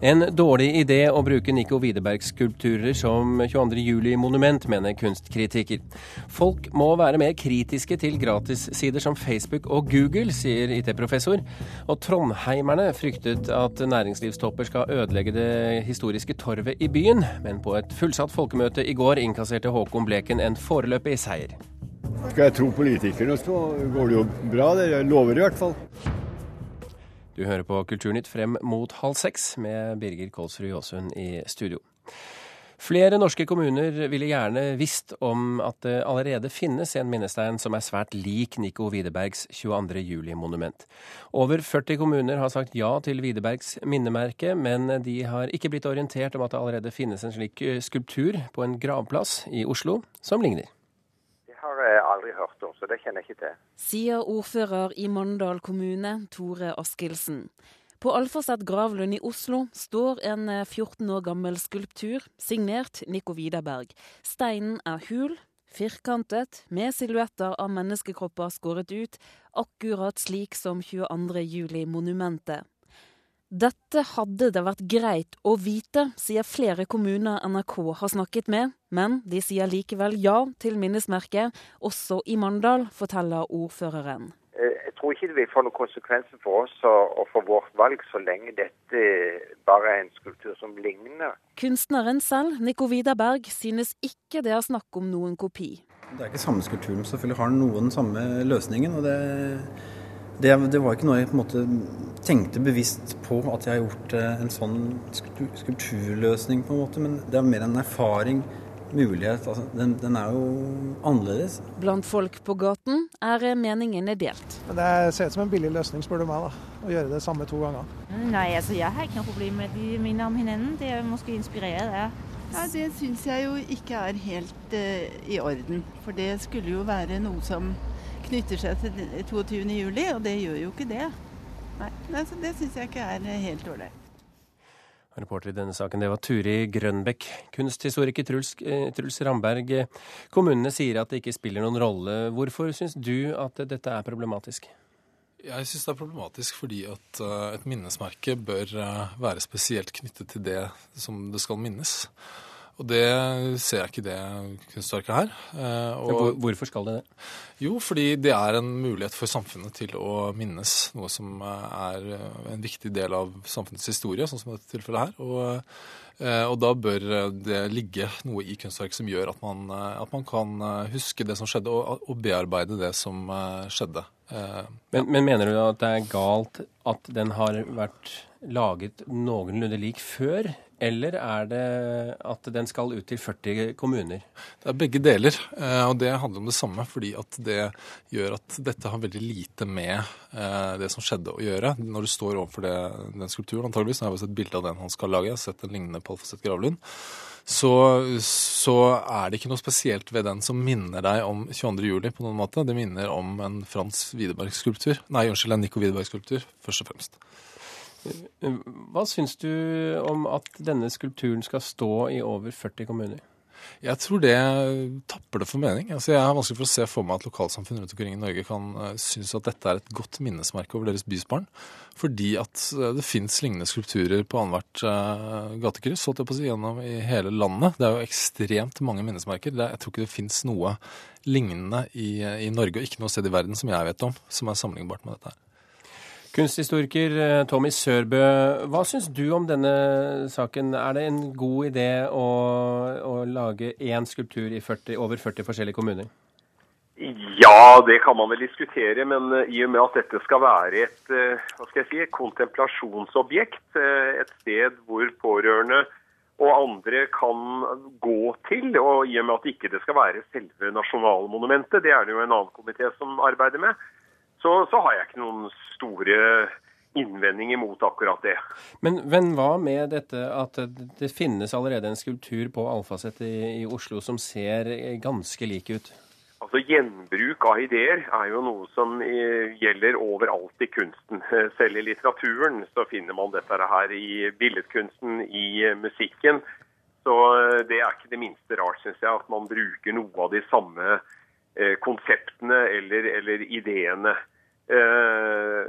En dårlig idé å bruke Nico Widerbergs skulpturer som 22.07-monument, mener kunstkritiker. Folk må være mer kritiske til gratissider som Facebook og Google, sier IT-professor. Og trondheimerne fryktet at næringslivstopper skal ødelegge det historiske torvet i byen. Men på et fullsatt folkemøte i går innkasserte Håkon Bleken en foreløpig seier. Skal jeg tro politikerne, så går det jo bra. Det lover i hvert fall. Du hører på Kulturnytt frem mot halv seks med Birger Kolsrud Jåsund i studio. Flere norske kommuner ville gjerne visst om at det allerede finnes en minnestein som er svært lik Nico Widerbergs 22. juli-monument. Over 40 kommuner har sagt ja til Widerbergs minnemerke, men de har ikke blitt orientert om at det allerede finnes en slik skulptur på en gravplass i Oslo som ligner hørt om, så det kjenner jeg ikke til. Sier ordfører i Mandal kommune, Tore Askildsen. På Alfaset gravlund i Oslo står en 14 år gammel skulptur signert Nico Widerberg. Steinen er hul, firkantet, med silhuetter av menneskekropper skåret ut, akkurat slik som 22. Dette hadde det vært greit å vite, sier flere kommuner NRK har snakket med, men de sier likevel ja til minnesmerket, også i Mandal, forteller ordføreren. Eh, jeg tror ikke det vil få noen konsekvenser for oss og for vårt valg, så lenge dette bare er en skulptur som ligner. Kunstneren selv, Nico Widerberg, synes ikke det er snakk om noen kopi. Det er ikke samme skulpturen, selvfølgelig har den noen samme løsningen. og det det, det, var ikke noe jeg på en måte tenkte bevisst på at jeg har gjort eh, en sånn skulpturløsning, på en måte, men det er mer en erfaring, mulighet. Altså, den, den, er jo annerledes. Blant folk på gaten er meningene delt. Det ser ut som en billig løsning, spør du meg, da, å gjøre det samme to ganger. Nei, altså jeg har ikke noe problem med de minner om hverandre. Det er måske inspirere det. Ja, Det syns jeg jo ikke er helt uh, i orden. For det skulle jo være noe som knytter seg til 22.07, og det gjør jo ikke det. Nei, altså, Det syns jeg ikke er helt ålreit. Reporter i denne saken, det var Turi Grønbekk. Kunsthistoriker Truls, eh, Truls, Ramberg, kommunene sier at det ikke spiller noen rolle. Hvorfor syns du at dette er problematisk? Jeg syns det er problematisk fordi at et minnesmerke bør være spesielt knyttet til det som det skal minnes. Og det ser jeg ikke i det kunstverket her. Eh, og, Hvorfor skal det det? Jo, fordi det er en mulighet for samfunnet til å minnes noe som er en viktig del av samfunnets historie, sånn som dette tilfellet her. Og, eh, og da bør det ligge noe i kunstverket som gjør at man, at man kan huske det som skjedde, og, og bearbeide det som skjedde. Men, men mener du at det er galt at den har vært laget noenlunde lik før? Eller er det at den skal ut til 40 kommuner? Det er begge deler, eh, og det handler om det samme. Fordi at det gjør at dette har veldig lite med eh, det som skjedde å gjøre. Når du står overfor det, den skulpturen, antageligvis, nå har jeg sett bilde av den han skal lage, jeg har sett en lignende på Alfaset gravlund, så, så, er det ikke noe spesielt ved den som minner deg om 22.07. på noen måte. Det minner om en Frans Widerberg-skulptur. Nei, unnskyld, en Nico Widerberg-skulptur, først og fremst. Hva syns du om at denne skulpturen skal stå i over 40 kommuner? Jeg tror det tapper det for mening. Altså, jeg har vanskelig for å se for meg at lokalsamfunn rundt omkring i Norge kan uh, synes at dette er et godt minnesmerke over deres bysbarn. Fordi at uh, det fins lignende skulpturer på annethvert uh, gatekryss holdt jeg på å si, gjennom i hele landet. Det er jo ekstremt mange minnesmerker. Er, jeg tror ikke det fins noe lignende i, i Norge, og ikke noe sted i verden som jeg vet om, som er sammenlignbart med dette her. Kunsthistoriker eh, Tommy Sørbø, hva syns du om denne saken? Er det en god idé å, å lage én skulptur i 40, over 40 forskjellige kommuner? Ja, det kan man vel diskutere, men eh, i og med at dette skal være et eh, hva skal jeg si, kontemplasjonsobjekt, et sted hvor pårørende og andre kan gå til, og i og med at det ikke skal være selve nasjonalmonumentet, det er det jo en annen komité som arbeider med, så, så har jeg ikke noen store innvendinger mot akkurat det. Men, men, hva med dette at det finnes allerede en skulptur på Alfaset i, i Oslo som ser ganske lik ut? Altså Gjenbruk av ideer er jo noe som eh, gjelder overalt i kunsten. Selv i litteraturen så finner man dette her i billedkunsten, i musikken. Så eh, det er ikke det minste rart, syns jeg, at man bruker noe av de samme eh, konseptene eller, eller ideene. Eh,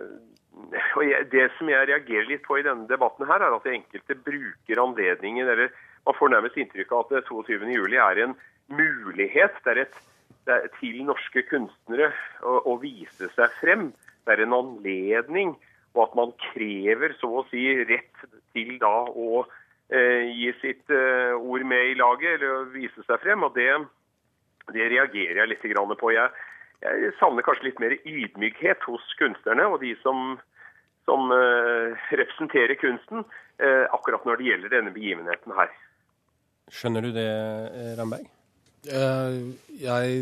Det som jeg reagerer litt på i denne debatten, her, er at enkelte bruker anledningen eller Man får nærmest inntrykk av at 22.07 er en mulighet det er et, det er til norske kunstnere å, å, vise seg frem. Det er en anledning, og at man krever så å si rett til da å eh, gi sitt eh, ord med i laget, eller vise seg frem. og Det, det reagerer jeg litt på. Jeg, jeg savner kanskje litt mer ydmykhet hos kunstnerne og de som, som uh, representerer kunsten, uh, akkurat når det gjelder denne begivenheten her. Skjønner du det, eh, Ramberg? Uh, jeg,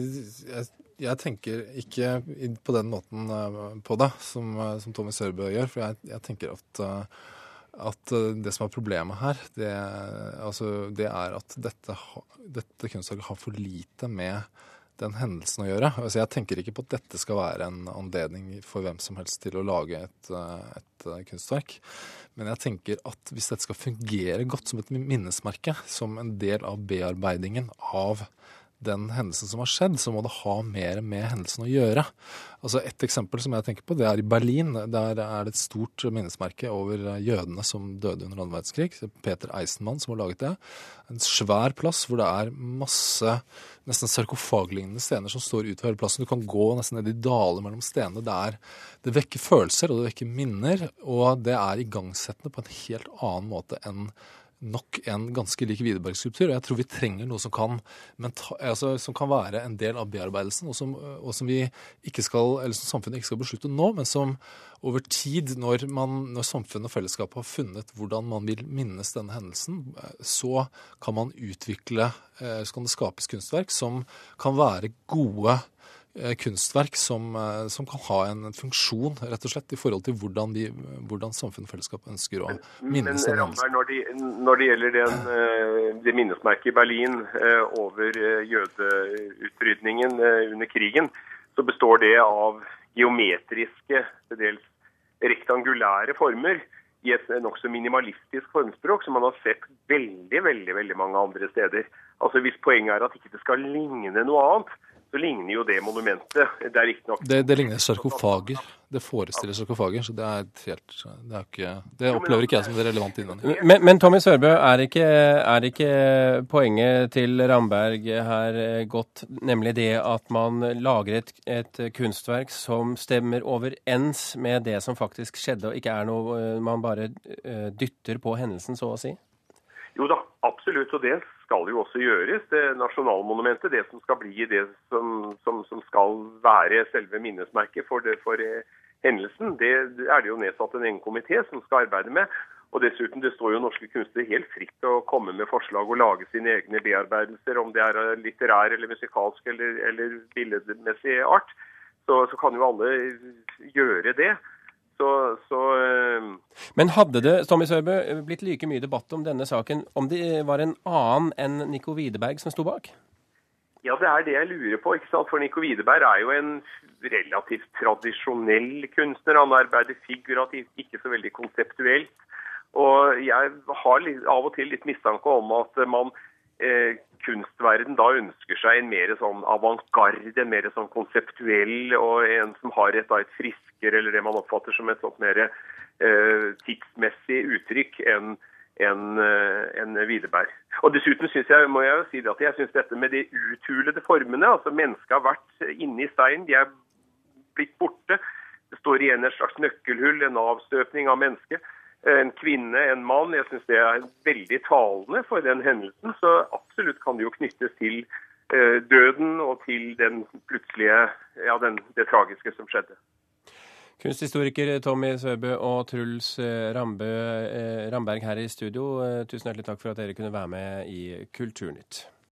jeg, jeg, tenker ikke på den måten på det som, som Tommy Sørbø gjør. For jeg, jeg tenker at, at, det som er problemet her, det, altså, det er at dette, dette kunstverket har for lite med den hendelsen å gjøre. Altså, jeg tenker ikke på at dette skal være en anledning for hvem som helst til å lage et, eh, et eh, kunstverk. Men jeg tenker at hvis dette skal fungere godt som et minnesmerke, som en del av bearbeidingen av den hendelsen som har skjedd, så må det ha mer med hendelsen å gjøre. Altså Et eksempel som jeg tenker på, det er i Berlin. Der er det et stort minnesmerke over jødene som døde under annen verdenskrig. Peter Eisenmann som har laget det. En svær plass hvor det er masse nesten sarkofaglignende stener som står utover hele plassen. Du kan gå nesten ned i daler mellom stenene. Det, er, det vekker følelser, og det vekker minner. Og det er igangsettende på en helt annen måte enn nok en ganske lik Widerberg-skulptur. Og jeg tror vi trenger noe som kan, altså, som kan være en del av bearbeidelsen, og som, og som, vi ikke skal, eller som samfunnet ikke skal beslutte nå, men som over tid, når, man, når samfunnet og fellesskapet har funnet hvordan man vil minnes denne hendelsen, så kan man utvikle, eh, så kan det skapes kunstverk som kan være gode kunstverk som, eh, som, kan ha en funksjon, rett og slett, i forhold til hvordan, de, hvordan samfunn og fellesskap ønsker å minnes Men, hendelsen. når, de, når det gjelder den, eh, det minnesmerket i Berlin over jødeutrydningen under krigen, så består det av geometriske, til dels rektangulære former i et nokså minimalistisk formspråk som man har sett veldig veldig, veldig mange andre steder. Altså Hvis poenget er at ikke det skal ligne noe annet, så ligner jo det monumentet. Det er riktignok det, det ligner sarkofager. Det forestiller sarkofager, så det er helt Det, er ikke, det opplever ikke jeg som det relevante innvendig. Men, men, Tommy Sørbø, er ikke, er ikke poenget til Ramberg her godt nemlig det at man lager et, et kunstverk som stemmer overens med det som faktisk skjedde, og ikke er noe man bare eh, dytter på hendelsen, så å si? Jo da, absolutt. Og det skal jo også gjøres. Det nasjonalmonumentet, det som skal bli det som, som, som skal være selve minnesmerket for, det, for eh, hendelsen, det er det jo nedsatt en egen komité som skal arbeide med. Og dessuten, Det står jo norske kunstnere helt fritt å komme med forslag og lage sine egne bearbeidelser, om det er litterær eller musikalsk eller, eller billedmessig art. Så, så kan jo alle gjøre det. Så, så uh... Men hadde det Tommy Sørbø, blitt like mye debatt om denne saken om det var en annen enn Nico Widerberg som sto bak? Ja, det er det jeg lurer på. ikke sant? For Nico Widerberg er jo en relativt tradisjonell kunstner. Han arbeider figurativt, ikke så veldig konseptuelt. Og jeg har av og til litt mistanke om at man eh, kunstverden da ønsker seg en mer sånn avantgarde, en mer sånn konseptuell og en som har et, da, et friskere, eller det man oppfatter som et sånt mer eh, tidsmessig uttrykk enn enn eh, en Widerberg. Og Dessuten synes jeg, må jeg jo si det at jeg synes dette med de uthulede formene altså Mennesket har vært inne i steinen, de er blitt borte. Det står igjen et slags nøkkelhull, en avstøpning av mennesket en kvinne, en mann. Jeg syns det er veldig talende for den hendelsen. Så absolutt kan det jo knyttes til eh, døden og til den plutselige, ja, den, det tragiske som skjedde. Kunsthistoriker Tommy Søbø og Truls eh, Rambø, eh, Ramberg her i studio, tusen hjertelig takk for at dere kunne være med i Kulturnytt.